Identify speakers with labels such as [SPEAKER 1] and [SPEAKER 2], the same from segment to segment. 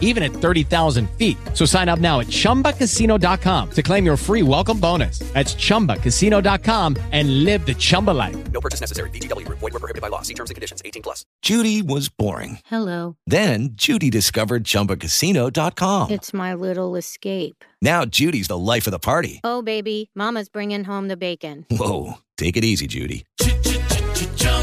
[SPEAKER 1] even at 30,000 feet. So sign up now at chumbacasino.com to claim your free welcome bonus. That's chumbacasino.com and live the Chumba life.
[SPEAKER 2] No purchase necessary. VGW Group. Void were prohibited by law. See terms and conditions. 18 plus.
[SPEAKER 3] Judy was boring.
[SPEAKER 4] Hello.
[SPEAKER 3] Then Judy discovered ChumbaCasino.com.
[SPEAKER 4] It's my little escape.
[SPEAKER 3] Now Judy's the life of the party.
[SPEAKER 4] Oh, baby, Mama's bringing home the bacon.
[SPEAKER 3] Whoa, take it easy, Judy.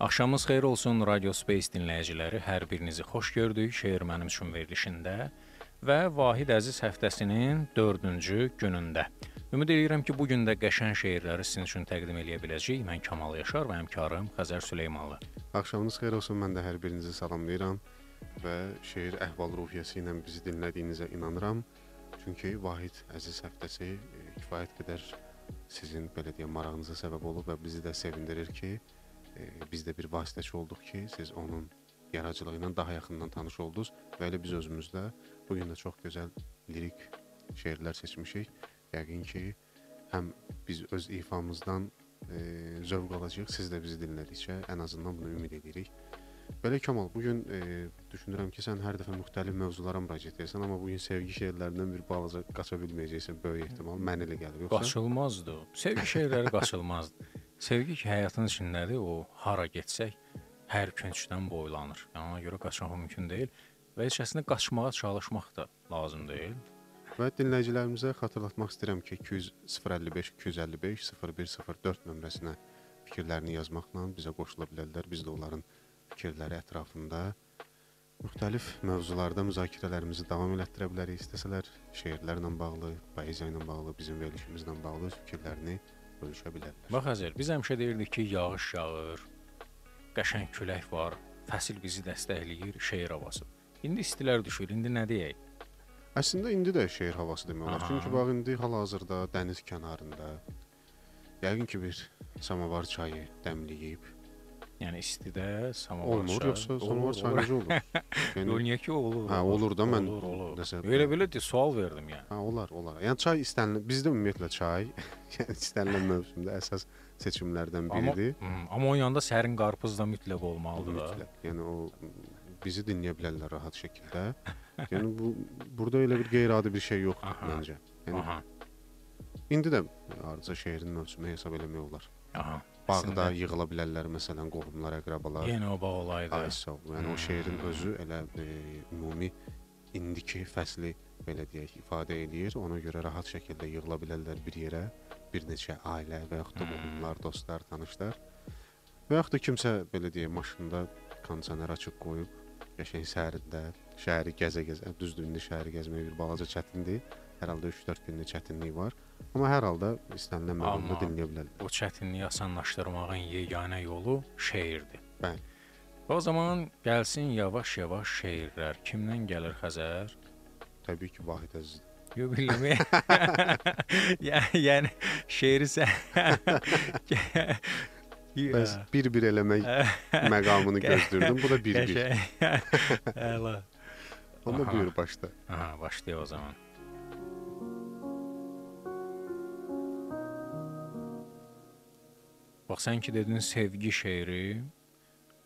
[SPEAKER 5] Axşamınız xeyir olsun Radio Space dinləyiciləri. Hər birinizi xoş gördük şeir mənim üçün verilişində və Vahid Əziz həftəsinin 4-cü günündə. Ümid edirəm ki, bu gün də qəşəng şeirləri sizin üçün təqdim eləyə biləcəyik. Mən Kamal Yaşar və həmkarım Xəzər Süleymanlı.
[SPEAKER 6] Axşamınız xeyir olsun. Mən də hər birinizi salamlayıram və şeir əhval-ruhiyyəsi ilə bizi dinlədiyinizə inanıram. Çünki Vahid Əziz həftəsi e, kifayət qədər sizin belə deyim marağınıza səbəb olub və bizi də sevindirir ki, e, biz də bir vasitəçi olduq ki, siz onun yaradıcılığı ilə daha yaxından tanış oldunuz və elə biz özümüz də bu gün də çox gözəl lirik şeirlər seçmişik. Yəqin ki, həm biz öz ifamızdan e, zövq alacağıq, siz də bizi dinlədikcə ən azından bunu ümid edirik. Belə Kamal, bu gün e, düşünürəm ki, sən hər dəfə müxtəlif mövzulara müraciət edirsən, amma bu gün sevgi şeirlərindən bir balaca qaça bilməyəcəksən böyük ehtimal. Mənə elə gəlir. Yoxsa
[SPEAKER 5] Qaçılmazdı. Sevgi şeirləri qaçılmazdı. Sevgi ki, həyatın içindədir. O hara getsək hər küncdən boylanır. Yəni ona görə qaçmaq mümkün deyil və kəsini qaçmağa çalışmaq da lazım deyil.
[SPEAKER 6] Və dinləyicilərimizə xatırlatmaq istəyirəm ki, 200 055 255 0104 nömrəsinə fikirlərini yazmaqla bizə qoşula bilərlər. Biz də onların fikirləri ətrafında müxtəlif mövzularda müzakirələrimizi davam elətdirə bilərik. İstəsələr şeirlərlə bağlı, poeziya ilə bağlı, bizim verilişimizlə bağlı fikirlərini bölüşə bilərlər.
[SPEAKER 5] Bax Əzər, biz həmişə deyirdik ki, yağış yağır, qəşəng külək var, fəsil bizi dəstəkləyir, şeir havası. İndi istilər düşür. İndi nə deyək?
[SPEAKER 6] Əslində indi də şeir havası demək olar. Çünki bax indi hal-hazırda dəniz kənarında yəqin ki bir samavar çayı dəmləyib.
[SPEAKER 5] Yəni istidə samavar
[SPEAKER 6] Olmur, yoxsa
[SPEAKER 5] Olur,
[SPEAKER 6] samavar çayı
[SPEAKER 5] olur. Yox, niyə ki olur?
[SPEAKER 6] Hə, olur da mən
[SPEAKER 5] olur, olur.
[SPEAKER 6] nəsə-
[SPEAKER 5] Elə belə də sual verdim yəni.
[SPEAKER 6] Hə, olar, olar. Yəni çay istənilən, bizdə ümumiyyətlə çay yəni istənilən mövsümdə əsas seçimlərdən
[SPEAKER 5] Amma,
[SPEAKER 6] biridir.
[SPEAKER 5] Hmm, amma onun yanında sərin qarpız da mütləq olmalıdır.
[SPEAKER 6] Mütləq. Yəni o bizi dinləyə bilərlər rahat şəkildə. yəni bu burada elə bir qeyri-adi bir şey yoxdur
[SPEAKER 5] Aha.
[SPEAKER 6] məncə. Yəni
[SPEAKER 5] Aha.
[SPEAKER 6] indi də arıca şəhərin mövsümü hesab eləmək olar.
[SPEAKER 5] Aha.
[SPEAKER 6] Bağda yığıla bilərlər məsələn qohumlar, əqrəbalar.
[SPEAKER 5] yenə o bağ olaydı.
[SPEAKER 6] Ay sağ ol. Yəni o şeirin özü elə e, ümumi indiki fəsli belə deyək ifadə eləyir. Ona görə rahat şəkildə yığıla bilərlər bir yerə, bir neçə ailə və yaxud da qohumlar, dostlar, tanışlar. Və yaxud da kimsə belə deyək maşında kondisioner açıq qoyub qəşəng səhərində şəhəri gəzə-gəzə, düzdür indi şəhəri gəzmək bir balaca çətindir. Hər halda 3-4 günlük çətinlik var. Amma hər halda istənilən məqamda dinləyə bilərlər.
[SPEAKER 5] Bu çətinliyi asanlaşdırmağın yeganə yolu şeirdir.
[SPEAKER 6] Bəli.
[SPEAKER 5] O zaman gəlsin yavaş-yavaş şeirlər. Kimdən gəlir Xəzər?
[SPEAKER 6] Təbii ki, Vahid əziz.
[SPEAKER 5] Yo bilmirəm. yəni, yəni şeiri sən
[SPEAKER 6] Bəs bir-bir eləmək məqamını gözləyirdim. Bu da bir-bir.
[SPEAKER 5] Əla.
[SPEAKER 6] Onda buyur başla.
[SPEAKER 5] Aha, başlayaq o zaman. Bax sən ki dedin sevgi şeiri.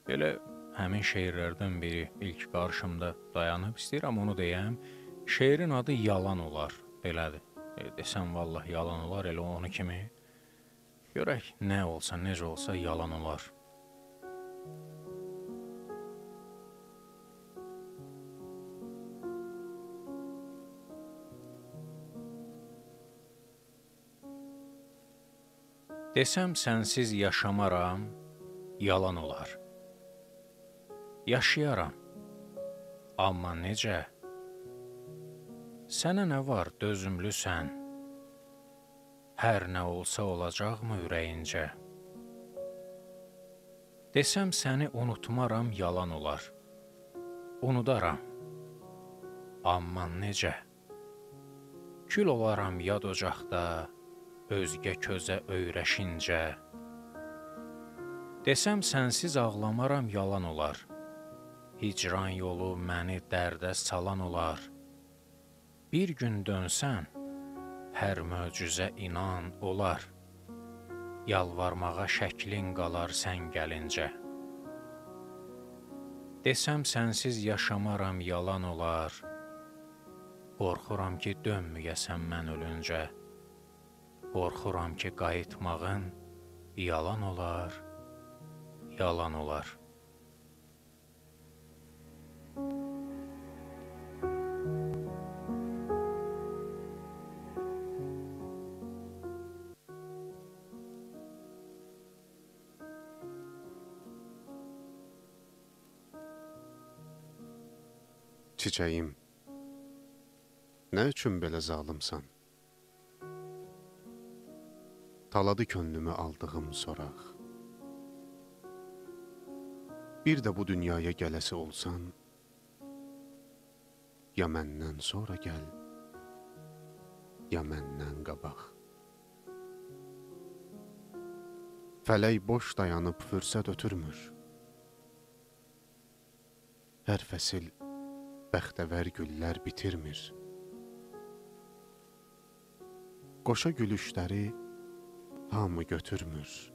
[SPEAKER 5] Belə həmin şeirlərdən biri ilk qarşımda dayanıb istəyirəm onu deyəm. Şeirin adı Yalan olar. Belədir. E, desəm vallah yalan olar elə onu kimi. Görək nə olsa, necə olsa yalan olar. Desəm sənsiz yaşamaram, yalan olar. Yaşayaram. Amma necə? Sənə nə var, dözümlüsən? Hər nə olsa olacaqmı ürəyincə? Desəm səni unutmaram, yalan olar. Unudaram. Amma necə? Kül olaram yad ocaqda, özgə közə öyrəşincə. Desəm sənsiz ağlamaram, yalan olar. Hicran yolu məni dərdə salan olar. Bir gün dönsən, hər möcüzə inan olar. Yalvarmağa şəklin qalar sən gəlincə. Desəm sənsiz yaşamaram, yalan olar. Qorxuram ki, dönməyəsən mən ölüncə. Qorxuram ki, qayıtmağın yalan olar, yalan olar.
[SPEAKER 6] Çiçəyim, nə üçün belə zalımsan? Taladı könlümü aldığım soraq. Bir də bu dünyaya gələsi olsan, ya məndən sonra gəl, ya məndən qabaq. Fələk boş dayanıb fürsət ötürmür. Hər fəsil bəxtəvər güllər bitirmir. Qoşa gülüşləri hamı götürmür.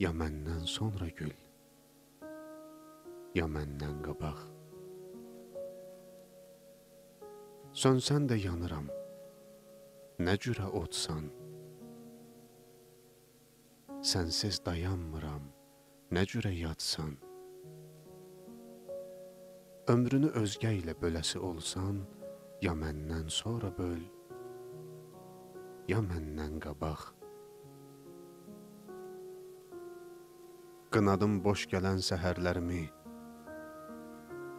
[SPEAKER 6] Ya məndən sonra gül, ya məndən qabaq. Sönsən də yanıram, nə cürə odsan. Sənsiz dayanmıram, nə cürə yatsan. Ömrünü özgə ilə böləsi olsan, ya məndən sonra böl, ya məndən qabaq. Qınadım boş gələn səhərlərimi,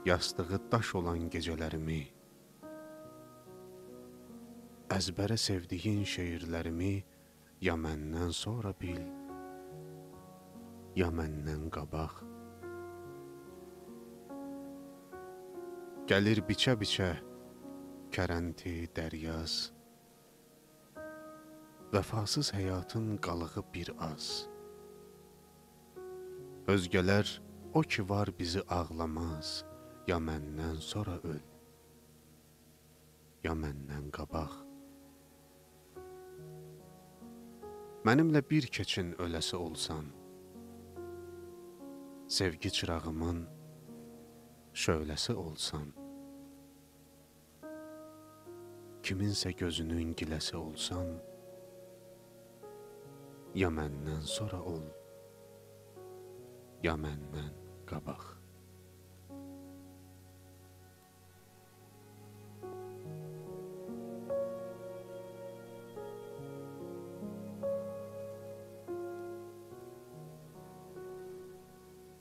[SPEAKER 6] yastığı daş olan gecələrimi, əzbərə sevdiyin şeirlərimi ya məndən sonra bil, ya məndən qabaq. Gəlir biçə-biçə kərənti, dəryaz, vəfasız həyatın qalığı bir az. Özgələr o ki var bizi ağlamaz, ya məndən sonra öl, ya məndən qabaq. Mənimlə bir keçin öləsi olsan, sevgi çırağımın şöləsi olsan, kiminsə gözünün giləsi olsan, ya məndən sonra ol, ya məndən qabaq.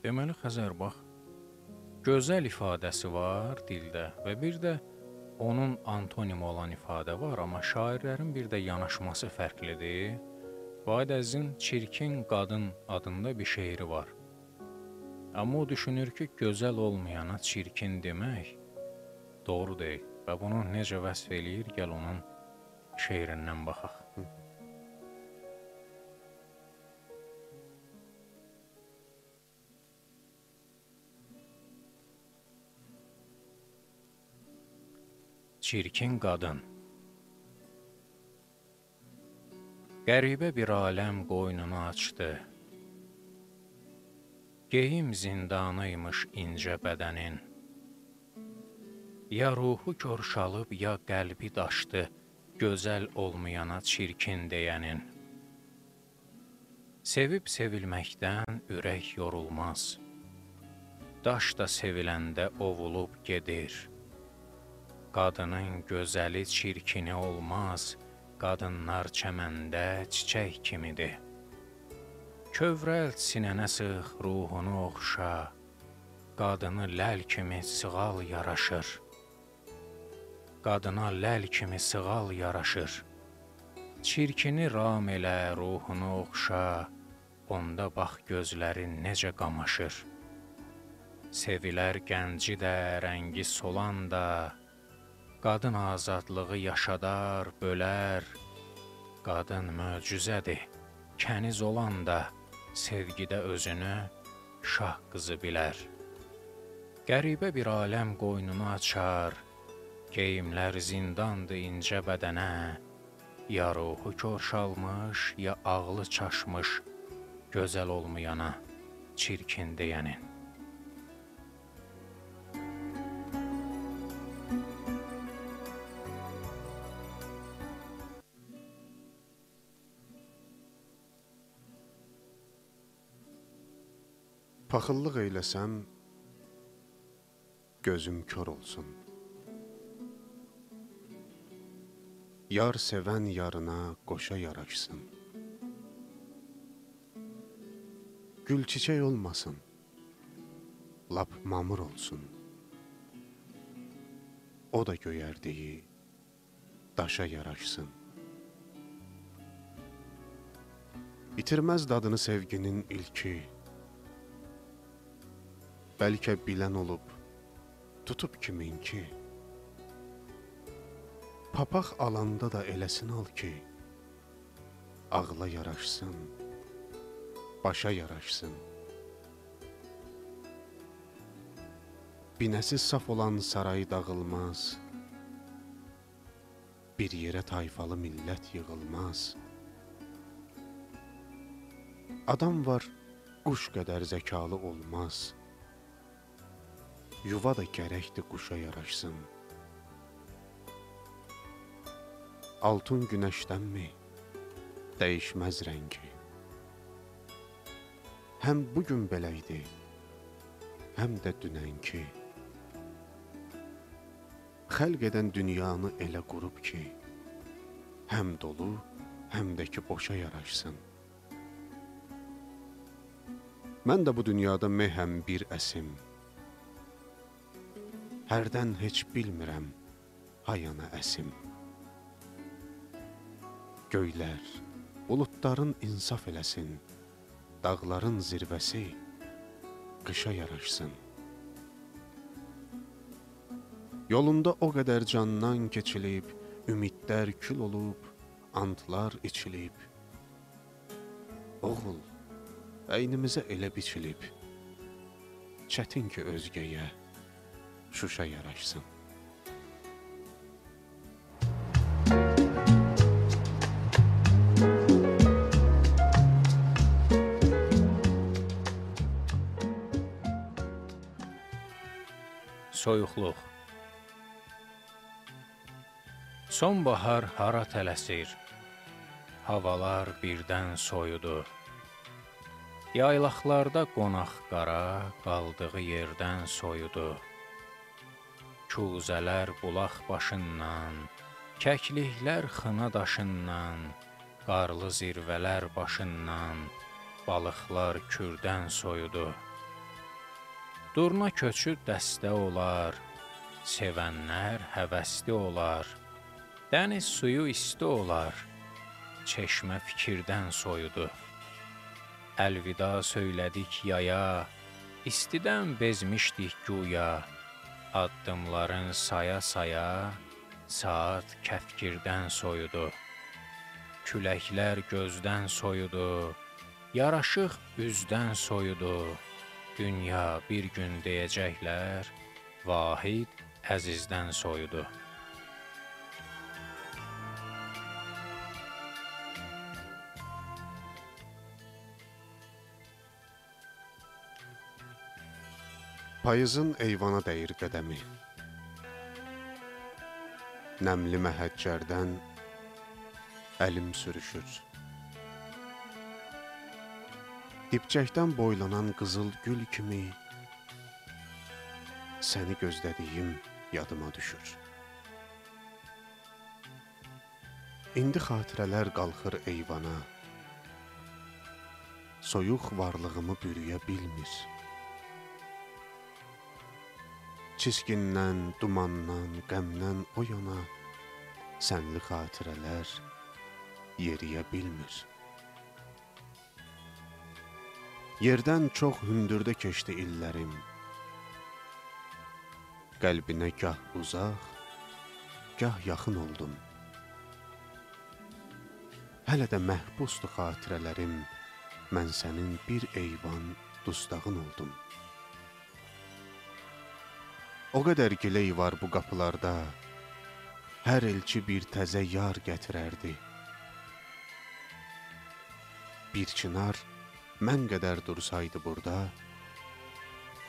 [SPEAKER 5] Deməli Xəzər bax, gözəl ifadəsi var dildə və bir də onun antonim olan ifadə var, amma şairlərin bir də yanaşması fərqlidir. Vahid Əzizin Çirkin qadın adında bir şeiri var. Amma o düşünür ki, gözəl olmayana çirkin demək doğru deyil və bunu necə vəsf eləyir, gəl onun şeirindən baxaq. Çirkin qadın Qəribə bir aləm qoynunu açdı. Geyim zindanıymış incə bədənin. Ya ruhu körşalıb, ya qəlbi daşdı, gözəl olmayana çirkin deyənin. Sevib sevilməkdən ürək yorulmaz. Daş da seviləndə ovulub gedir. Qadının gözəli çirkini olmaz, qadınlar çəməndə çiçək kimidir. Kövrəlt sinənə sıx, ruhunu oxşa. Qadını ləl kimi sığal yaraşır. Qadına ləl kimi sığal yaraşır. Çirkini ram elə, ruhunu oxşa. Onda bax gözlərin necə qamaşır. Sevilər gənci də, rəngi solan da, qadın azadlığı yaşadar, bölər. Qadın möcüzədir, kəniz olan da, sevgidə özünü şah qızı bilər. Qəribə bir aləm qoynunu açar, geyimlər zindandır incə bədənə, ya ruhu korşalmış, ya ağlı çaşmış, gözəl olmayana, çirkin deyənin.
[SPEAKER 6] Paxıllıq eyləsəm gözüm kör olsun. Yar sevən yarına qoşa yaraşsın. Gül çiçək olmasın. Lap mamır olsun. O da göyərdiyi daşa yaraşsın. İtirməz dadını sevginin ilki. Bəlkə bilən olub, tutub kimin ki. Papaq alanda da eləsin al ki, ağla yaraşsın, başa yaraşsın. Binəsi saf olan saray dağılmaz, bir yerə tayfalı millət yığılmaz. Adam var, quş qədər zəkalı olmaz. Yuva da gərəkdir quşa yaraşsın. Altun günəşdənmi dəyişməz rəngi. Həm bu gün belə idi, həm də dünənki. Xəlq edən dünyanı elə qurub ki, həm dolu, həm də ki boşa yaraşsın. Mən də bu dünyada mehəm bir əsim. Hərdən heç bilmirəm hayana əsim. Göylər, buludların insaf eləsin, dağların zirvəsi qışa yaraşsın. Yolunda o qədər candan keçilib, ümidlər kül olub, antlar içilib. Oğul, əynimizə elə biçilib, çətin ki özgəyə Şuşa yaraşsın.
[SPEAKER 5] Soyuqluq Sonbahar hara tələsir, havalar birdən soyudu. Yaylaqlarda qonaq qara qaldığı yerdən soyudu. Kuzələr bulaq başından, kəkliklər xına daşından, qarlı zirvələr başından, balıqlar kürdən soyudu. Durna köçü dəstə olar, sevənlər həvəsli olar. Dəniz suyu isti olar, çeşmə fikirdən soyudu. Əlvida söylədik yaya, istidən bezmişdik güya. Addımların saya-saya saat kəfkirdən soyudu. Küləklər gözdən soyudu. Yaraşıq üzdən soyudu. Dünya bir gün deyəcəklər, Vahid əzizdən soyudu.
[SPEAKER 6] Payızın eyvana dəyir qədəmi. Nəmli məhəccərdən əlim sürüşür. Dipçəkdən boylanan qızıl gül kimi səni gözlədiyim yadıma düşür. İndi xatirələr qalxır eyvana. Soyuq varlığımı bürüyə bilmir. Çiskindən, dumandan, qəmdən o yana sənli xatirələr yeriyə bilmir. Yerdən çox hündürdə keçdi illərim. Qəlbinə gah uzaq, gah yaxın oldum. Hələ də məhbusdur xatirələrim. Mən sənin bir eyvan dustağın oldum. O qədər giley var bu qapılarda. Hər elçi bir təzə yar gətirərdi. Bir çınar mən qədər dursaydı burada,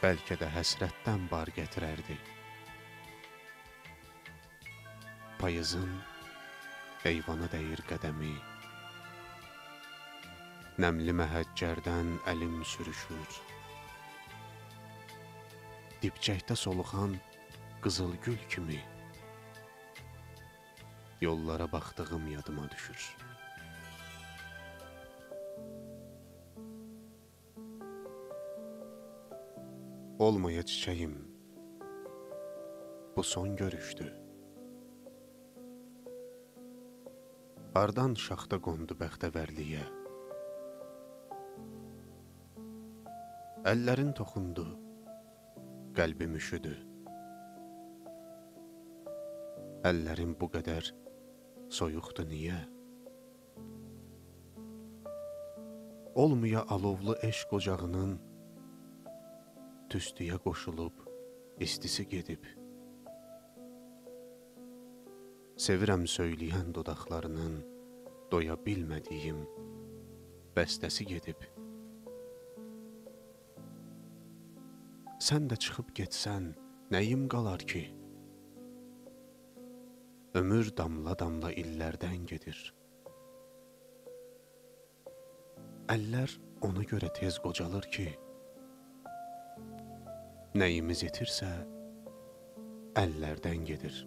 [SPEAKER 6] bəlkə də həsrətdən bar gətirərdi. Payızın eyvana dəyir qədəmi. Nəmli məhəccərdən əlim sürüşür. Dibçəkdə soluxan qızıl gül kimi yollara baxdığım yadıma düşür. Olmaya çiçəyim. Bu son görüşdü. Hardan şaxta qondu bəxtəvərliyə? Əllərin toxundu, qəlbim üşüdü. Əllərim bu qədər soyuqdu niyə? Olmaya alovlu eşq ocağının tüstüyə qoşulub istisi gedib. Sevirəm söyləyən dodaqlarının doya bilmədiyim bəstəsi gedib. Sən də çıxıb getsən, nəyim qalar ki? Ömür damla-damla illərdən gedir. Əllər ona görə tez qocalır ki, nəyimiz itirsə, əllərdən gedir.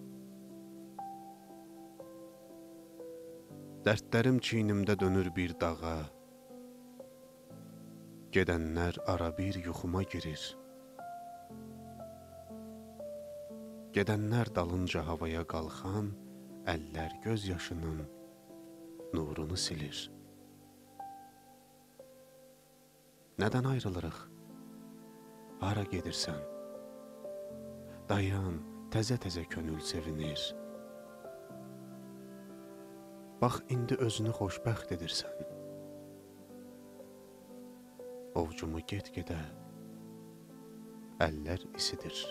[SPEAKER 6] Dərdlərim çiynimdə dönür bir dağa, gedənlər ara bir yuxuma girir. Gedənlər dalınca havaya qalxan, əllər göz yaşının nurunu silir. Nədən ayrılırıq? Hara gedirsən? Dayan, təzə-təzə könül sevinir. Bax, indi özünü xoşbəxt edirsən. Ovcumu get-gedə əllər isidir.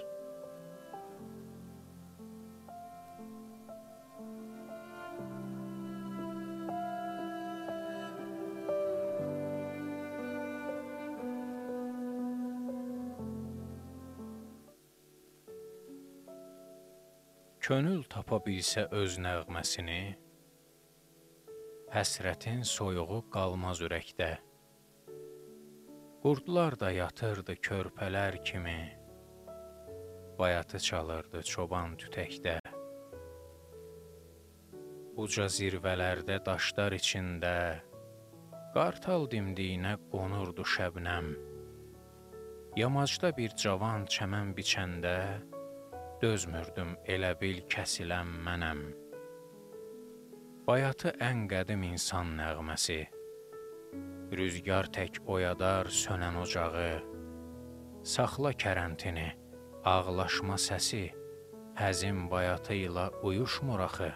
[SPEAKER 5] Könül tapa bilsə öz nəğməsini, həsrətin soyuğu qalmaz ürəkdə. Qurdlar da yatırdı körpələr kimi, bayatı çalırdı çoban tütəkdə. Uca zirvələrdə daşlar içində, qartal dimdiyinə qonurdu şəbnəm. Yamacda bir cavan çəmən biçəndə, dözmürdüm elə bil kəsiləm mənəm. Bayatı ən qədim insan nəğməsi, rüzgar tək oyadar sönən ocağı, saxla kərəntini, ağlaşma səsi, həzin bayatı ilə uyuşmur axı.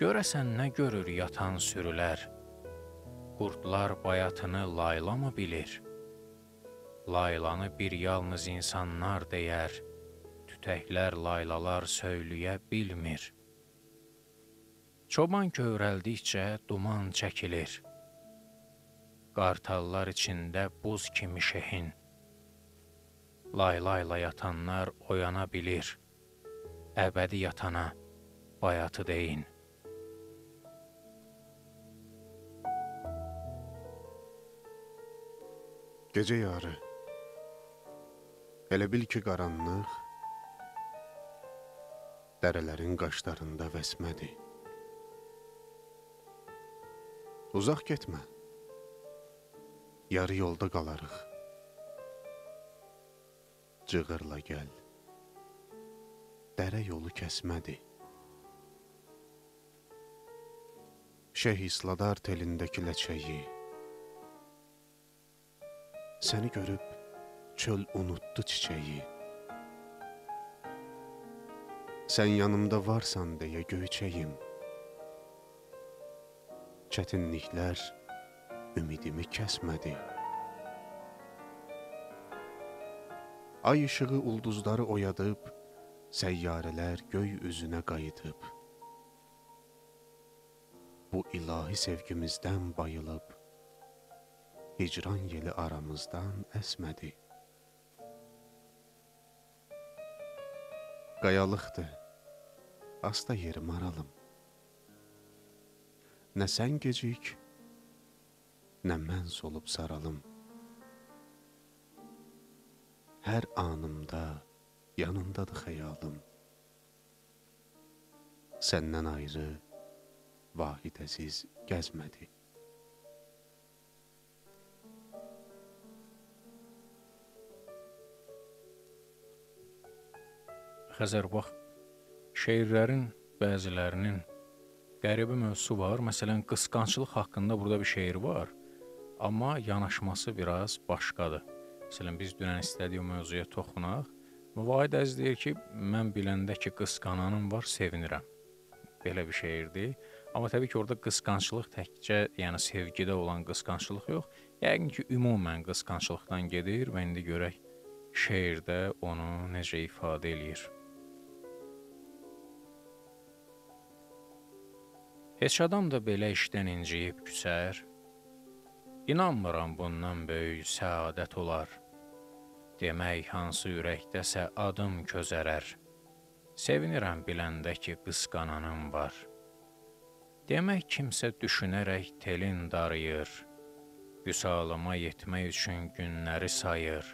[SPEAKER 5] Görəsən nə görür yatan sürülər, qurdlar bayatını layla mı bilir? Laylanı bir yalnız insanlar deyər, tükəklər laylalar söyləyə bilmir. Çoban kövrəldikcə duman çəkilir. Qartallar içində buz kimi şehin. Laylayla yatanlar oyana bilir. Əbədi yatana bayatı deyin.
[SPEAKER 6] Gecə yarı Elə bil ki, qaranlıq dərələrin qaşlarında vəsmədir. Uzaq getmə. Yarı yolda qalarıq. Cığırla gəl. Dərə yolu kəsmədi. Şeyh İsladar telindəki ləçəyi. Səni görüb çöl unutdu çiçəyi. Sən yanımda varsan deyə göyçəyim. Çətinliklər ümidimi kəsmədi. Ay işığı ulduzları oyadıb, səyyarələr göy üzünə qayıdıb. Bu ilahi sevgimizdən bayılıb, hicran yeli aramızdan əsmədi. Qayalıqdır, asta yerim aralım. Nə sən gecik, nə mən solub saralım. Hər anımda yanındadır xəyalım. Səndən ayrı vahid əziz gəzmədi.
[SPEAKER 5] Xəzər bax, şeirlərin bəzilərinin qəribə mövzusu var. Məsələn, qısqanclıq haqqında burada bir şeir var, amma yanaşması biraz başqadır. Məsələn, biz dünən istədik o mövzuya toxunaq. Müvahid əz deyir ki, mən biləndə ki, qısqananım var, sevinirəm. Belə bir şeirdir. Amma təbii ki, orada qısqanclıq təkcə, yəni sevgidə olan qısqanclıq yox, yəqin ki, ümumən qısqanclıqdan gedir və indi görək şeirdə onu necə ifadə eləyir. Heç adam da belə işdən inciyib küsər. İnanmıram bundan böyük səadət olar. Demək hansı ürəkdəsə adım közərər. Sevinirəm biləndə ki, qısqananım var. Demək kimsə düşünərək telin darıyır. Vüsalıma yetmək üçün günləri sayır.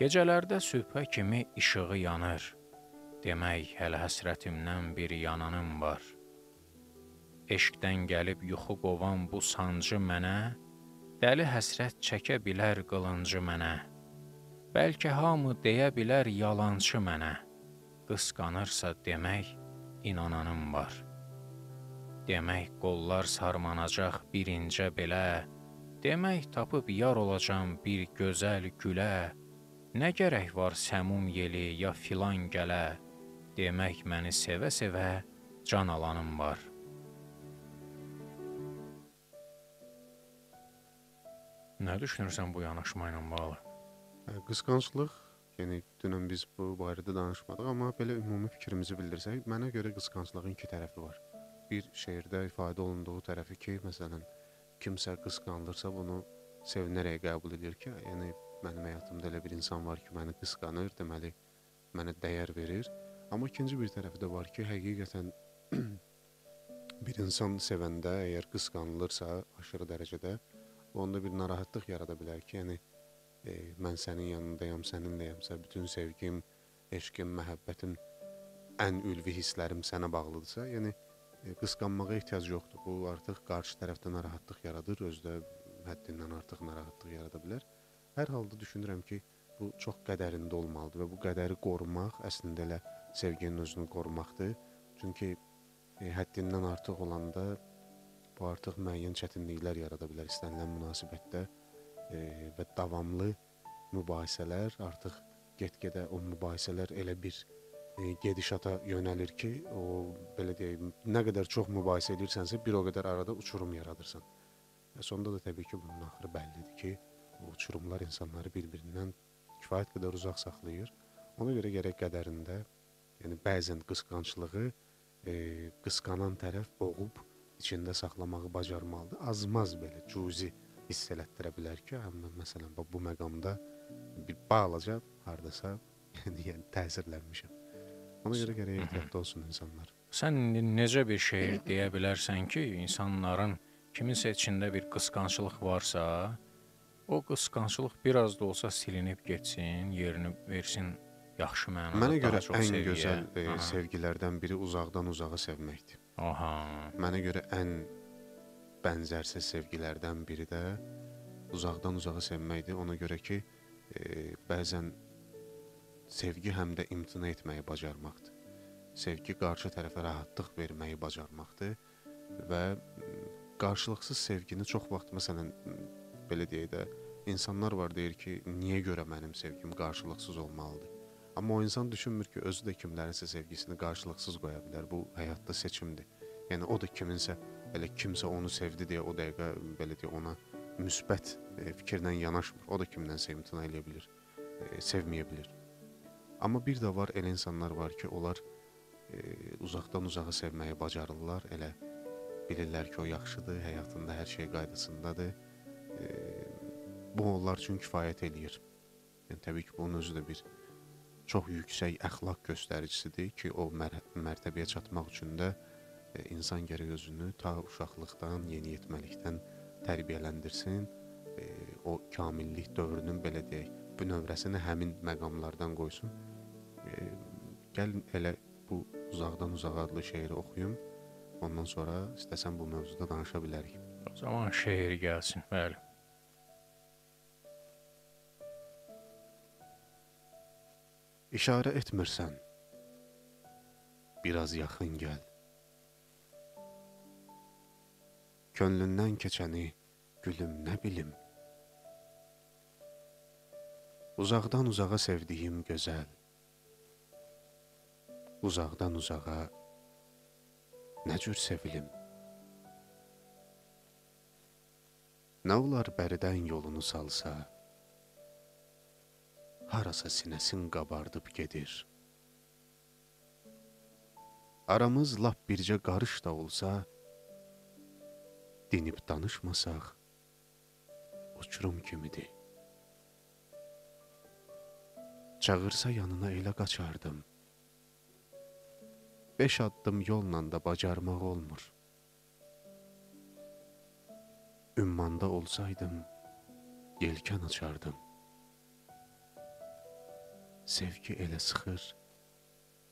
[SPEAKER 5] Gecələrdə sübhə kimi işığı yanır. Demək hələ həsrətimdən bir yananım var. Eşqdən gəlib yuxu qovan bu sancı mənə, dəli həsrət çəkə bilər qılıncı mənə. Bəlkə hamı deyə bilər yalançı mənə. Qısqanırsa demək inananım var. Demək qollar sarmanacaq bir incə belə, demək tapıb yar olacam bir gözəl gülə. Nə gərək var səmum yeli ya filan gələ, demək məni sevə-sevə can alanım var. Nə düşünürsən bu yanaşma ilə bağlı?
[SPEAKER 6] Qısqanclıq, yəni dünən biz bu barədə danışmadıq, amma belə ümumi fikrimizi bildirsək, mənə görə qısqanclığın iki tərəfi var. Bir şeirdə ifadə olunduğu tərəfi ki, məsələn, kimsə qısqanılırsa bunu sevinərək qəbul edir ki, yəni mənim həyatımda elə bir insan var ki, məni qısqanır, deməli mənə dəyər verir. Amma ikinci bir tərəfi də var ki, həqiqətən bir insan sevəndə əgər qısqanılırsa aşırı dərəcədə onda bir narahatlıq yarada bilər ki, yəni e, mən sənin yanındayam, səninləyəmsə, bütün sevgim, eşqim, məhəbbətim, ən ülvi hisslərim sənə bağlıdırsa, yəni e, qısqanmağa ehtiyac yoxdur. Bu artıq qarşı tərəfdə narahatlıq yaradır, özdə həddindən artıq narahatlıq yarada bilər. Hər halda düşünürəm ki, bu çox qədərində olmalıdır və bu qədəri qorumaq əslində elə sevginin özünü qorumaqdır. Çünki e, həddindən artıq olanda Bu artıq müəyyən çətinliklər yarada bilər istənilən münasibətdə e, və davamlı mübahisələr artıq get-gedə o mübahisələr elə bir e, gedişata yönəlir ki, o belə deyim, nə qədər çox mübahisə edirsənsə, bir o qədər arada uçurum yaradırsan. Və sonda da təbii ki, bunun axırı bəllidir ki, o uçurumlar insanları bir-birindən kifayət qədər uzaq saxlayır. Ona görə gərək qədərində, yəni bəzən qısqanclığı e, qısqanan tərəf boğub içində saxlamağı bacarmalıdır. Azmaz belə cüzi hiss elətdirə bilər ki, həm məsələn bu məqamda bir balaca hardasa yəni, təsirlənmişəm. Ona görə gərək ehtiyatlı olsun insanlar.
[SPEAKER 5] Sən necə bir şeir deyə bilərsən ki, insanların kiminsə içində bir qısqanclıq varsa, o qısqanclıq biraz da olsa silinib getsin, yerini versin yaxşı mənada.
[SPEAKER 6] Mənə görə ən sevgiyə. gözəl e, sevgilərdən biri uzaqdan uzağa sevməkdir.
[SPEAKER 5] Aha.
[SPEAKER 6] Mənə görə ən bənzərsiz sevgilərdən biri də uzaqdan uzağa sevməkdir. Ona görə ki, e, bəzən sevgi həm də imtina etməyi bacarmaqdır. Sevgi qarşı tərəfə rahatlıq verməyi bacarmaqdır və qarşılıqsız sevgini çox vaxt məsələn belə deyək də insanlar var deyir ki, niyə görə mənim sevgim qarşılıqsız olmalıdır? Amma o insan düşünmür ki, özü də kimlərinsə sevgisini qarşılıqsız qoya bilər. Bu həyatda seçimdir. Yəni o da kiminsə belə kimsə onu sevdi deyə o dəqiqə belə deyə ona müsbət e, fikirlə yanaşmır. O da kimdənsə imtina edə bilər, e, sevməyə bilər. Amma bir də var elə insanlar var ki, onlar e, uzaqdan uzağa sevməyi bacarırlar. Elə bilirlər ki, o yaxşıdır, həyatında hər şey qaydasındadır. E, bu onlar üçün kifayət eləyir. Yəni təbii ki, bunun özü də bir çox yüksək əxlaq göstəricisidir ki, o mər mərtəbəyə çatmaq üçün də e, insan gərək özünü ta uşaqlıqdan, yeniyetməlikdən tərbiyələndirsin. E, o kamillik dövrünün belə deyək, bünövrəsini həmin məqamlardan qoysun. E, gəlin elə bu uzaqdan uzağa adlı şeiri oxuyum. Ondan sonra istəsən bu mövzuda danışa bilərik.
[SPEAKER 5] O zaman şeir gəlsin, bəli.
[SPEAKER 6] İşarə etmirsən. Biraz yaxın gəl. Könlündən keçəni gülüm nə bilim. Uzaqdan uzağa sevdiyim gözəl. Uzaqdan uzağa nə cür sevilim. Nə olar bəridən yolunu salsa, harasa sinəsin qabardıb gedir. Aramız lap bircə qarış da olsa, dinib danışmasaq, uçurum kimidir. Çağırsa yanına elə qaçardım. Beş addım yolla da bacarmaq olmur. Ümmanda olsaydım, yelkən açardım sevgi elə sıxır,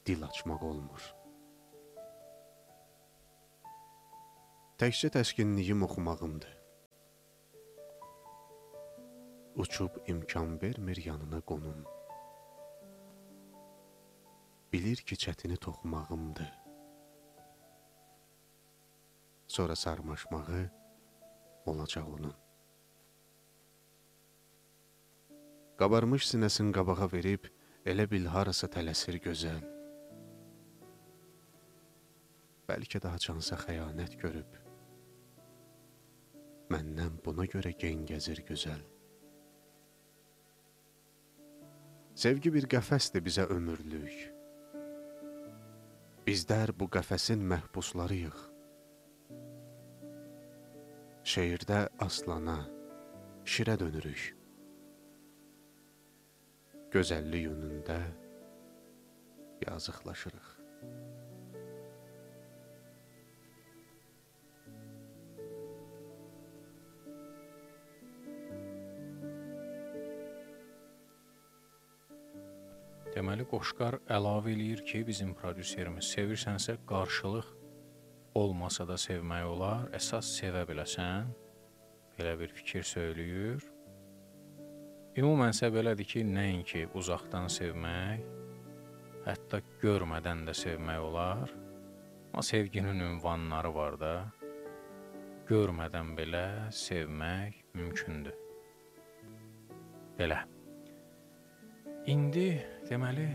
[SPEAKER 6] dil açmaq olmur. Təkcə təskinliyim oxumağımdır. Uçub imkan vermir yanına qonum. Bilir ki, çətini toxumağımdır. Sonra sarmaşmağı olacaq onun. Qabarmış sinəsini qabağa verib, Elə bil harasa tələsir gözəl. Bəlkə də haçansa xəyanət görüb. Məndən buna görə gen gəzir gözəl. Sevgi bir qəfəsdir bizə ömürlük. Bizlər bu qəfəsin məhbuslarıyıq. Şeirdə aslana, şirə dönürük gözəllik yönündə yazıqlaşırıq.
[SPEAKER 5] Deməli Qoşqar əlavə eləyir ki, bizim prodüserimiz sevirsənsə qarşılıq olmasa da sevmək olar, əsas sevə biləsən. Belə bir fikir söyləyir. Ümumənsə belədir ki, nəinki uzaqdan sevmək, hətta görmədən də sevmək olar. Amma sevginin ünvanları var da. Görmədən belə sevmək mümkündür. Belə. İndi deməli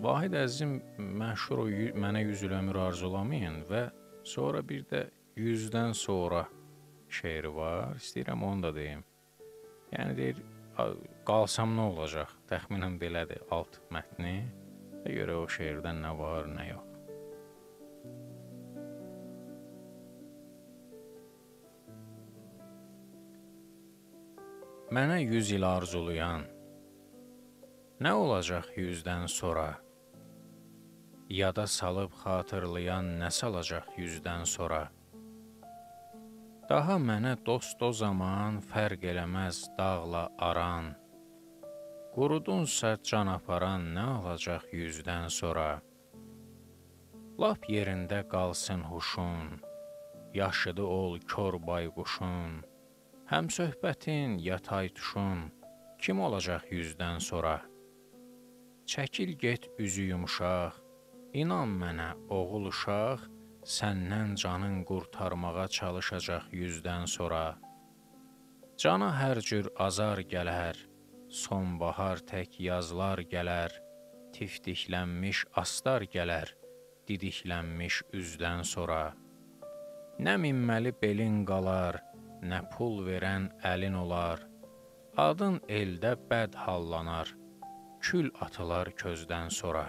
[SPEAKER 5] Vahid əzizim məşhur o mənə 100 il ömür arzulamayın və sonra bir də 100-dən sonra şeiri var. İstəyirəm onu da deyim. Yəni deyir qalsam nə olacaq? Təxminən belədir alt mətni. Və görə o şeirdən nə var, nə yox. Mənə 100 il arzulayan nə olacaq 100-dən sonra? Yada salıb xatırlayan nə salacaq 100-dən sonra? Daha mənə dost o zaman fərq eləməz dağla aran. Qurudunsa can aparan nə alacaq yüzdən sonra? Lap yerində qalsın huşun, yaşıdı ol kor bayquşun. Həm söhbətin yatay tuşun, kim olacaq yüzdən sonra? Çəkil get üzü yumşaq, inan mənə oğul uşaq, səndən canın qurtarmağa çalışacaq yüzdən sonra. Cana hər cür azar gələr, sonbahar tək yazlar gələr, tiftiklənmiş astar gələr, didiklənmiş üzdən sonra. Nə minməli belin qalar, nə pul verən əlin olar. Adın eldə bəd hallanar, kül atılar közdən sonra.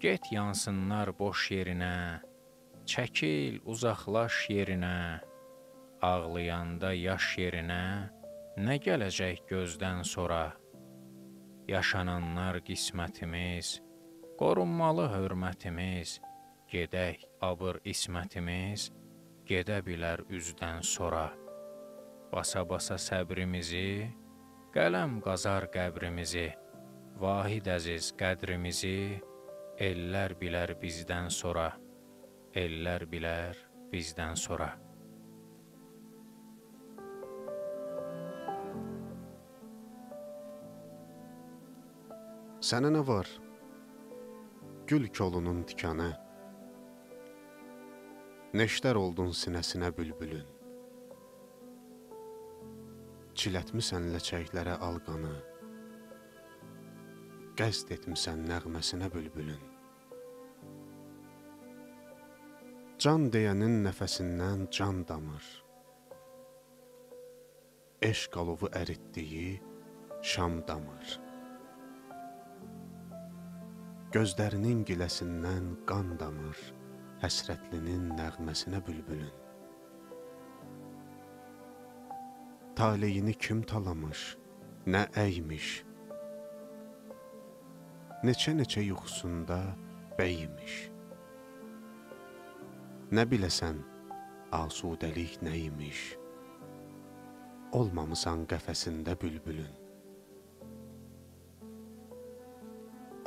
[SPEAKER 5] Get yansınlar boş yerinə, çəkil uzaqlaş yerinə. Ağlayanda yaş yerinə nə gələcək gözdən sonra? Yaşananlar qismətimiz, qorunmalı hörmətimiz, gedək abır ismətimiz, gedə bilər üzdən sonra. Basa-basa səbrimizi, qələm qazar qəbrimizi, vahid əziz qədrimizi, ellər bilər bizdən sonra, ellər bilər bizdən sonra.
[SPEAKER 6] Sənə nə var? Gül kolunun tikanə. Neştər oldun sinəsinə bülbülün. Çilətmisən ləçəklərə alqanı. Qəsd etmisən nəğməsinə bülbülün. Can deyənin nəfəsindən can damır. Eşq alovu əritdiyi şam damır. Gözlərinin giləsindən qan damır, həsrətlinin nəğməsinə bülbülün. Taleyini kim talamış, nə əymiş. Neçə-neçə yuxusunda bəymiş. Nə biləsən, asudəlik nə imiş. Olmamısan qəfəsində bülbülün.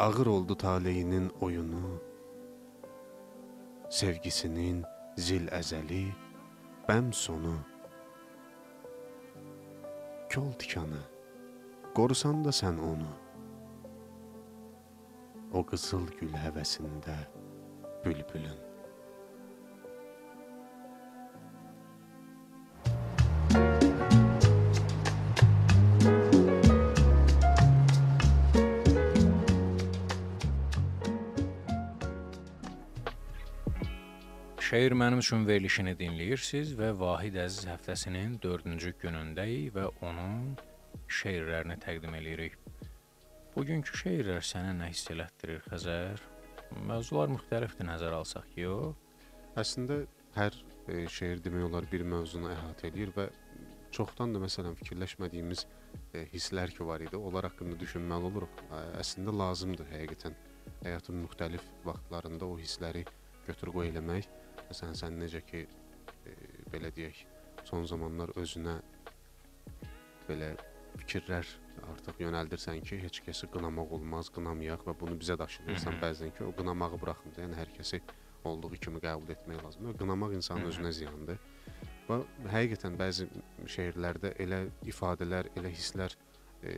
[SPEAKER 6] Ağır oldu taleyinin oyunu, sevgisinin zil əzəli, bəm sonu. Kol tikanı, qorusan da sən onu. O qızıl gül həvəsində bülbülün.
[SPEAKER 5] Şeir mənim üçün verilişini dinləyirsiniz və Vahid Əziz həftəsinin 4-cü günündəyik və onun şeirlərini təqdim eləyirik. Bugünkü şeirlər sənə nə hiss elətdirir Xəzər? Mövzular müxtəlifdir nəzər alsaq ki, o.
[SPEAKER 6] Əslində hər e, şeir demək olar bir mövzunu əhatə eləyir və çoxdan da məsələn fikirləşmədiyimiz e, hisslər ki var idi, onlar haqqında düşünməli oluruq. Ə, əslində lazımdır həqiqətən həyatın müxtəlif vaxtlarında o hissləri götür-qoy eləmək. Məsələn, sən necə ki e, belə deyək, son zamanlar özünə belə fikirlər artıq yönəldirsən ki, heç kəsi qınamaq olmaz, qınamayaq və bunu bizə daşıyırsan bəzən ki, o qınamağı buraxın yəni hər kəsi olduğu kimi qəbul etmək lazımdır. Qınamaq insanın özünə ziyandır. Və həqiqətən bəzi şeirlərdə elə ifadələr, elə hisslər e,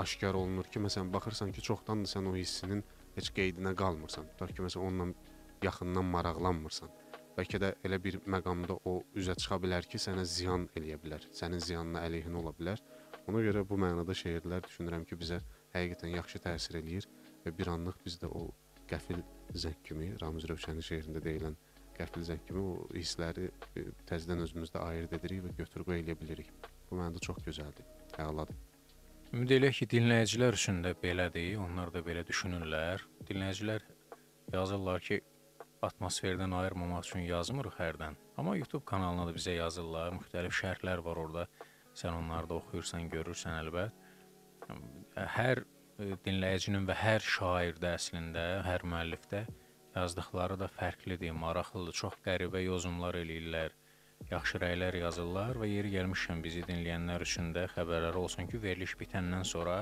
[SPEAKER 6] aşkar olunur ki, məsələn baxırsan ki, çoxdandır sən o hissinin heç qeydinə qalmırsan. Tutaq ki, məsələn onunla yaxından maraqlanmırsan. Bəlkə də elə bir məqamda o üzə çıxa bilər ki, sənə ziyan eləyə bilər, sənin ziyanına əleyhinə ola bilər. Ona görə bu mənada şeirlər düşünürəm ki, bizə həqiqətən yaxşı təsir eləyir və bir anlıq biz də o qəfil zəng kimi, Ramiz Rövşənin şeirində deyilən qəfil zəng kimi o hissləri e, təzədən özümüzdə ayırd edirik və götür-qoy eləyə bilirik. Bu mənada çox gözəldir, əladır.
[SPEAKER 5] Ümid eləyək ki, dinləyicilər üçün də belədir, onlar da belə düşünürlər. Dinləyicilər yazırlar ki, atmosferdən ayırmamaq üçün yazmırıq hərdən. Amma YouTube kanalına da bizə yazırlar, müxtəlif şərhlər var orada. Sən onları da oxuyursan, görürsən əlbət. Hər e, dinləyicinin və hər şairdə əslində, hər müəllifdə yazdıqları da fərqlidir, maraqlıdır. Çox qəribə yozumlar eləyirlər. Yaxşı rəylər yazırlar və yeri gəlmişkən bizi dinləyənlər üçün də xəbərlər olsun ki, veriliş bitəndən sonra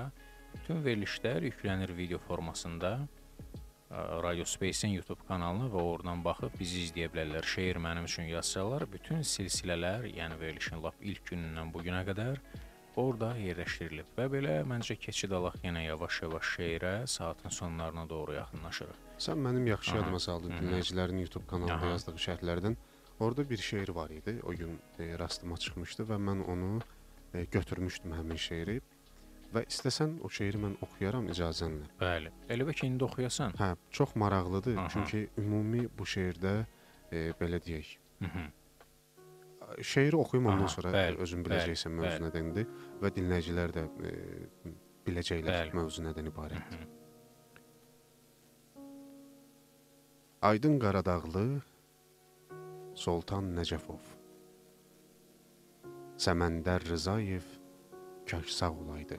[SPEAKER 5] bütün verilişlər yüklənir video formasında Radio Space-in YouTube kanalına və oradan baxıb bizi izləyə bilərlər. Şeir mənim üçün yazsalar, bütün silsilələr, yəni verilişin lap ilk günündən bu günə qədər orada yerləşdirilib. Və belə məncə keçid alaq yenə yavaş-yavaş şeirə, saatın sonlarına doğru yaxınlaşırıq.
[SPEAKER 6] Sən mənim yaxşı yadıma saldın dinləyicilərin YouTube kanalında
[SPEAKER 5] Aha.
[SPEAKER 6] yazdığı şərhlərdən. Orada bir şeir var idi. O gün e, rastıma çıxmışdı və mən onu e, götürmüşdüm həmin şeiri. Və istəsən o şeiri mən oxuyaram icazənlə.
[SPEAKER 5] Bəli. Elə və ki indi oxuyasan.
[SPEAKER 6] Hə, çox maraqlıdır.
[SPEAKER 5] Aha.
[SPEAKER 6] Çünki ümumi bu şeirdə e, belə deyək,
[SPEAKER 5] Mhm.
[SPEAKER 6] şeiri oxuyum ondan
[SPEAKER 5] Aha,
[SPEAKER 6] sonra
[SPEAKER 5] bəli,
[SPEAKER 6] özün
[SPEAKER 5] bəli,
[SPEAKER 6] biləcəksən mövzu
[SPEAKER 5] bəli.
[SPEAKER 6] nədəndir və dinləyicilər də e, biləcəklər
[SPEAKER 5] Bəli.
[SPEAKER 6] mövzu nədən ibarətdir. Aydın Qaradağlı Soltan Nəcəfov Səməndər Rzayev kaş sağ olaydı.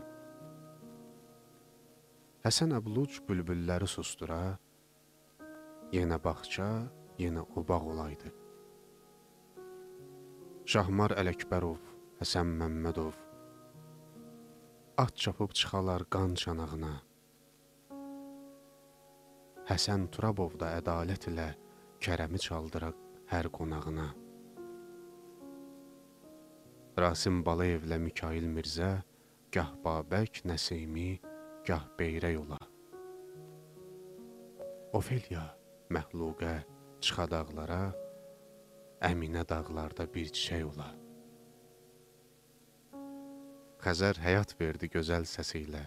[SPEAKER 6] Həsən Əbluc bülbülləri sustura, yenə bağça, yenə obaq olaydı. Şahmar Ələkbərov, Həsən Məmmədov At çapıb çıxalar qan çanağına Həsən Turabov da ədalət ilə kərəmi çaldıraq hər qonağına Rasim Balayevlə Mikail Mirzə gah Babək, Nəsimi, gah Beyrək ola Ofeliya, Məxluqə, çıxa dağlara Əminə dağlarda bir çiçək ola. Xəzər həyat verdi gözəl səsi ilə.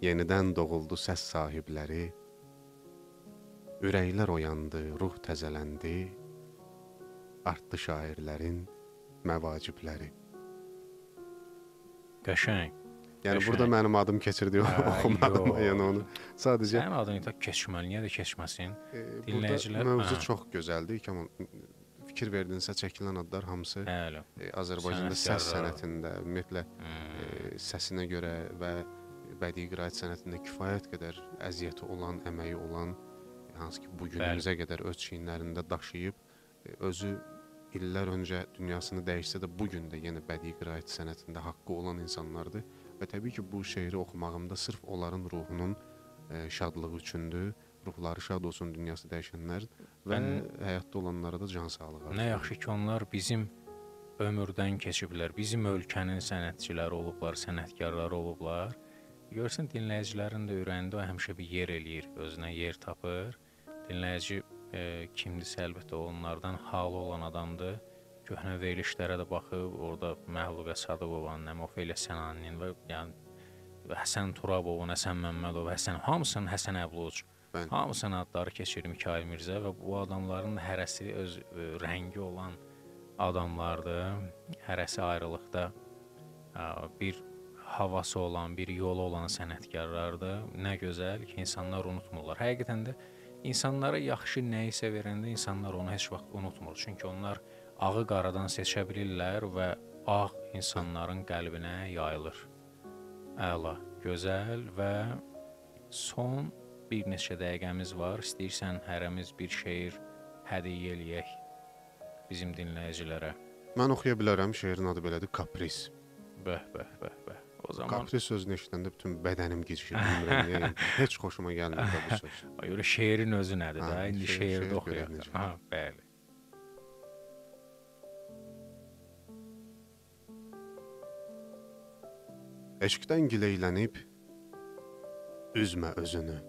[SPEAKER 6] Yenidən doğuldu səs sahibləri. Ürəklər oyandı, ruh təzələndi. Artdı şairlərin məvacibləri.
[SPEAKER 5] Qəşəng.
[SPEAKER 6] Yəni
[SPEAKER 5] Qəşəng.
[SPEAKER 6] burada mənim adım keçirdi,
[SPEAKER 5] Hə,
[SPEAKER 6] oxumadım
[SPEAKER 5] yox.
[SPEAKER 6] yəni onu. Sadəcə
[SPEAKER 5] Sənin adını da keçməli, niyə də keçməsin?
[SPEAKER 6] e,
[SPEAKER 5] dinləyicilər-
[SPEAKER 6] mövzu
[SPEAKER 5] hə.
[SPEAKER 6] çox gözəldir. Kamal fikir verdinsə çəkilən adlar hamısı
[SPEAKER 5] Bəli.
[SPEAKER 6] e, Azərbaycanda səs
[SPEAKER 5] Sənətkarlar.
[SPEAKER 6] sənətində ümumiyyətlə
[SPEAKER 5] Hmm.
[SPEAKER 6] e, səsinə görə və bədii qiraət sənətində kifayət qədər əziyyəti olan, əməyi olan, hansı ki bu günümüzə qədər öz çiyinlərində daşıyıb e, özü illər öncə dünyasını dəyişsə də bu gün də yenə bədii qiraət sənətində haqqı olan insanlardır və təbii ki bu şeiri oxumağımda sırf onların ruhunun e, şadlığı üçündür. Ruhları şad olsun dünyası dəyişənlər və
[SPEAKER 5] Mən-
[SPEAKER 6] həyatda olanlara da can sağlığı.
[SPEAKER 5] Nə
[SPEAKER 6] arzulayıram.
[SPEAKER 5] yaxşı ki, onlar bizim ömürdən keçiblər. Bizim ölkənin sənətçiləri olublar, sənətkarları olublar. Görsən dinləyicilərin də ürəyində o həmişə bir yer eləyir, özünə yer tapır. Dinləyici e, kimdisə əlbəttə onlardan halı olan adamdır. Köhnə verilişlərə də baxıb, orada Məhlubə Sadıqovanın, Nəmofeliya Sənaninin və yəni Həsən Turabovun, Həsən Məmmədov, Həsən hamısının Həsən Əbluc.
[SPEAKER 6] Bəli.
[SPEAKER 5] Hamısının adları keçir Mikail Mirzə və bu adamların hərəsi öz ə, rəngi olan adamlardır. Hərəsi ayrılıqda ə, bir havası olan, bir yolu olan sənətkarlardır. Nə gözəl ki, insanlar unutmurlar. Həqiqətən də insanlara yaxşı nə isə verəndə insanlar onu heç vaxt unutmur. Çünki onlar ağı qaradan seçə bilirlər və ağ insanların qəlbinə yayılır. Əla, gözəl və son bir neçə dəqiqəmiz var. İstəyirsən hərəmiz bir şeir hədiyyə eləyək bizim dinləyicilərə.
[SPEAKER 6] Mən oxuya bilərəm. Şeirin adı belədir, Kapris.
[SPEAKER 5] Bəh, bəh, bəh, bəh. O zaman
[SPEAKER 6] Kapris sözünü eşidəndə bütün bədənim gicşir. Bilmirəm. Heç xoşuma gəlmir bu söz.
[SPEAKER 5] Ay, Görə şeirin özü nədir
[SPEAKER 6] Ha,
[SPEAKER 5] də? İndi
[SPEAKER 6] şeir-
[SPEAKER 5] şeirdə
[SPEAKER 6] şeir
[SPEAKER 5] oxuyaq. Ha, bəli.
[SPEAKER 6] Eşqdən gileylənib üzmə özünü.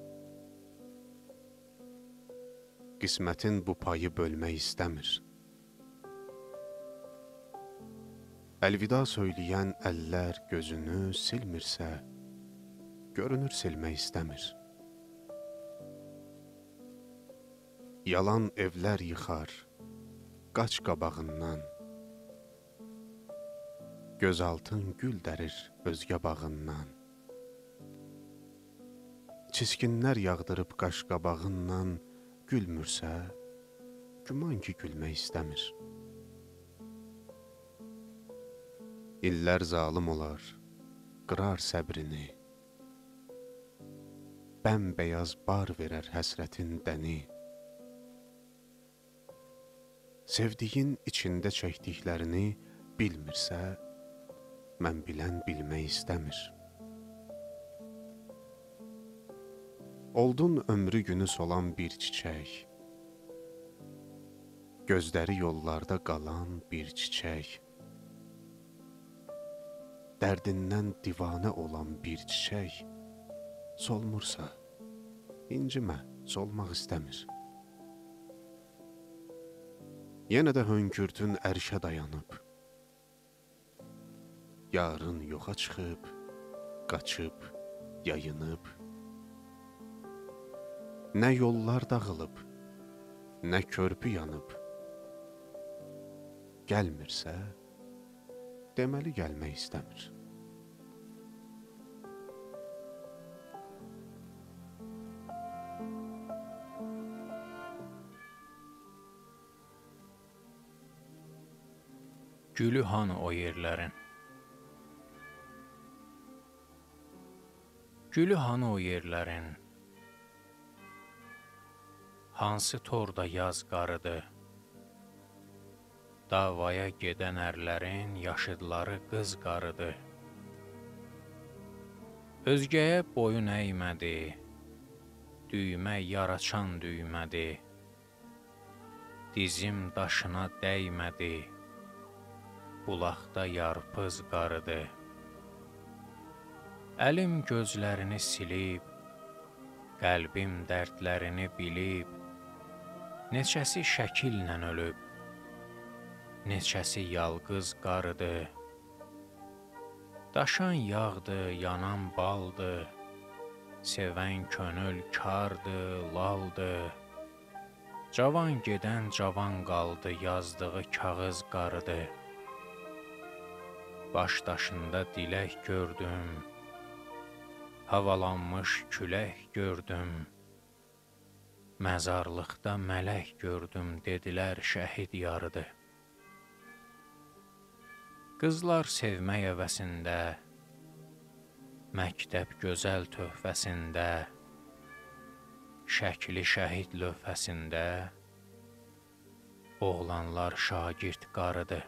[SPEAKER 6] Qismətin bu payı bölmək istəmir. Əlvida söyləyən əllər gözünü silmirsə, görünür silmək istəmir. Yalan evlər yıxar, qaç qabağından. Gözaltın gül dərir özgə bağından. Çiskinlər yağdırıb qaş qabağından gülmürsə, güman ki gülmək istəmir. İllər zalım olar, qırar səbrini. Bəmbəyaz bar verər həsrətin dəni. Sevdiyin içində çəkdiklərini bilmirsə, mən bilən bilmək istəmir. Oldun ömrü günü solan bir çiçək. Gözləri yollarda qalan bir çiçək. Dərdindən divanə olan bir çiçək solmursa, incimə, solmaq istəmir. Yenə də hönkürtün ərşə dayanıb. Yarın yoxa çıxıb, qaçıb, yayınıb. Nə yollar dağılıb, nə körpü yanıb. Gəlmirsə, deməli gəlmək istəmir.
[SPEAKER 5] Gülü hanı o yerlərin? Gülü hanı o yerlərin? Hansı torda yaz qarıdı? Davaya gedən ərlərin yaşıdları qız qarıdı. Özgəyə boyun əymədi. Düymə yaraçan düymədi. Dizim daşına dəymədi. Bulaqda yarpız qarıdı. Əlim gözlərini silib, qəlbim dərdlərini bilib, neçəsi şəkillə ölüb, neçəsi yalqız qarıdı. Daşan yağdı, yanan baldı, sevən könül kardı, laldı. Cavan gedən cavan qaldı, yazdığı kağız qarıdı. Baş daşında dilək gördüm. Havalanmış külək gördüm. Məzarlıqda mələk gördüm, dedilər şəhid yarıdı. Qızlar sevmək əvəsində, məktəb gözəl töhfəsində, şəkli şəhid lövhəsində, oğlanlar şagird qarıdı.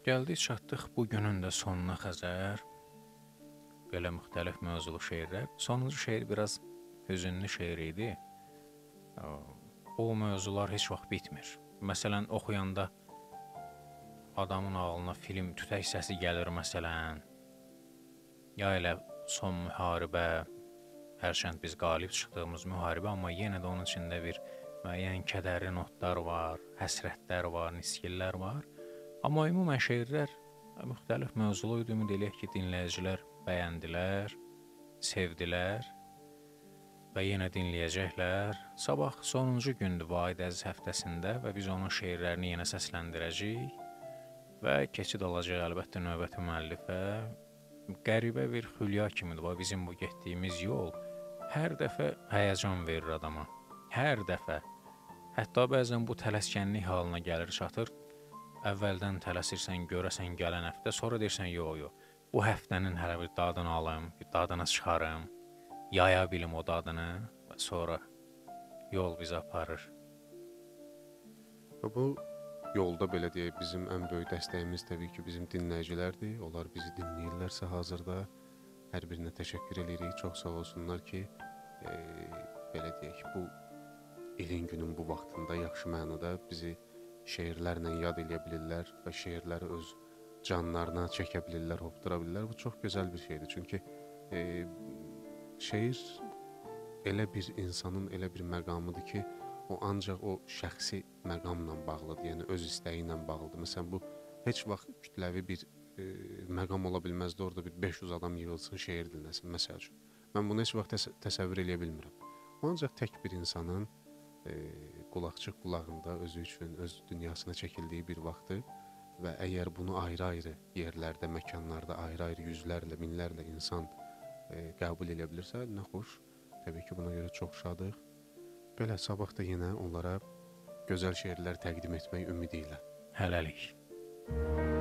[SPEAKER 5] Gəldik çatdıq bu günün də sonuna Xəzər. Belə müxtəlif mövzulu şeirlər. Sonuncu şeir biraz hüzünlü şeir idi. O mövzular heç vaxt bitmir. Məsələn, oxuyanda adamın ağlına film tütək səsi gəlir məsələn. Ya elə son müharibə, hərçənd biz qalib çıxdığımız müharibə, amma yenə də onun içində bir müəyyən kədərli notlar var, həsrətlər var, nisgillər var. Amma ümumən şeirlər müxtəlif mövzulu idi. Ümid eləyək ki, dinləyicilər bəyəndilər, sevdilər və yenə dinləyəcəklər. Sabah sonuncu gündür Vahid Əziz həftəsində və biz onun şeirlərini yenə səsləndirəcəyik və keçid alacaq əlbəttə növbəti müəllifə. Qəribə bir xülya kimidir və bizim bu getdiyimiz yol hər dəfə həyəcan verir adama. Hər dəfə. Hətta bəzən bu tələskənlik halına gəlir, çatır. Əvvəldən tələsirsən, görəsən gələn həftə, sonra deyirsən, yox, yox. Bu həftənin hələ bir dadını alım, bir dadını çıxarım, yaya bilim o dadını və sonra yol bizi aparır.
[SPEAKER 6] Və bu yolda belə deyək, bizim ən böyük dəstəyimiz təbii ki, bizim dinləyicilərdir. Onlar bizi dinləyirlərsə hazırda hər birinə təşəkkür edirik. Çox sağ olsunlar ki, e, belə deyək, bu ilin günün bu vaxtında yaxşı mənada bizi şeirlərlə yad eləyə bilirlər və şeirləri öz canlarına çəkə bilirlər, hopdura bilirlər. Bu çox gözəl bir şeydir. Çünki e, şeir elə bir insanın elə bir məqamıdır ki, o ancaq o şəxsi məqamla bağlıdır, yəni öz istəyi ilə bağlıdır. Məsələn, bu heç vaxt kütləvi bir e, məqam ola bilməzdi. Orada bir 500 adam yığılsın, şeir dinləsin, məsəl üçün. Mən bunu heç vaxt təs təsəvvür eləyə bilmirəm. O ancaq tək bir insanın e, qulaqçıq qulağında özü üçün, öz dünyasına çəkildiyi bir vaxtdır və əgər bunu ayrı-ayrı yerlərdə, məkanlarda ayrı-ayrı yüzlərlə, minlərlə insan e, qəbul edə bilirsə, nə xoş. Təbii ki, buna görə çox şadıq. Belə sabah da yenə onlara gözəl şeirlər təqdim etmək ümidi ilə.
[SPEAKER 5] Hələlik.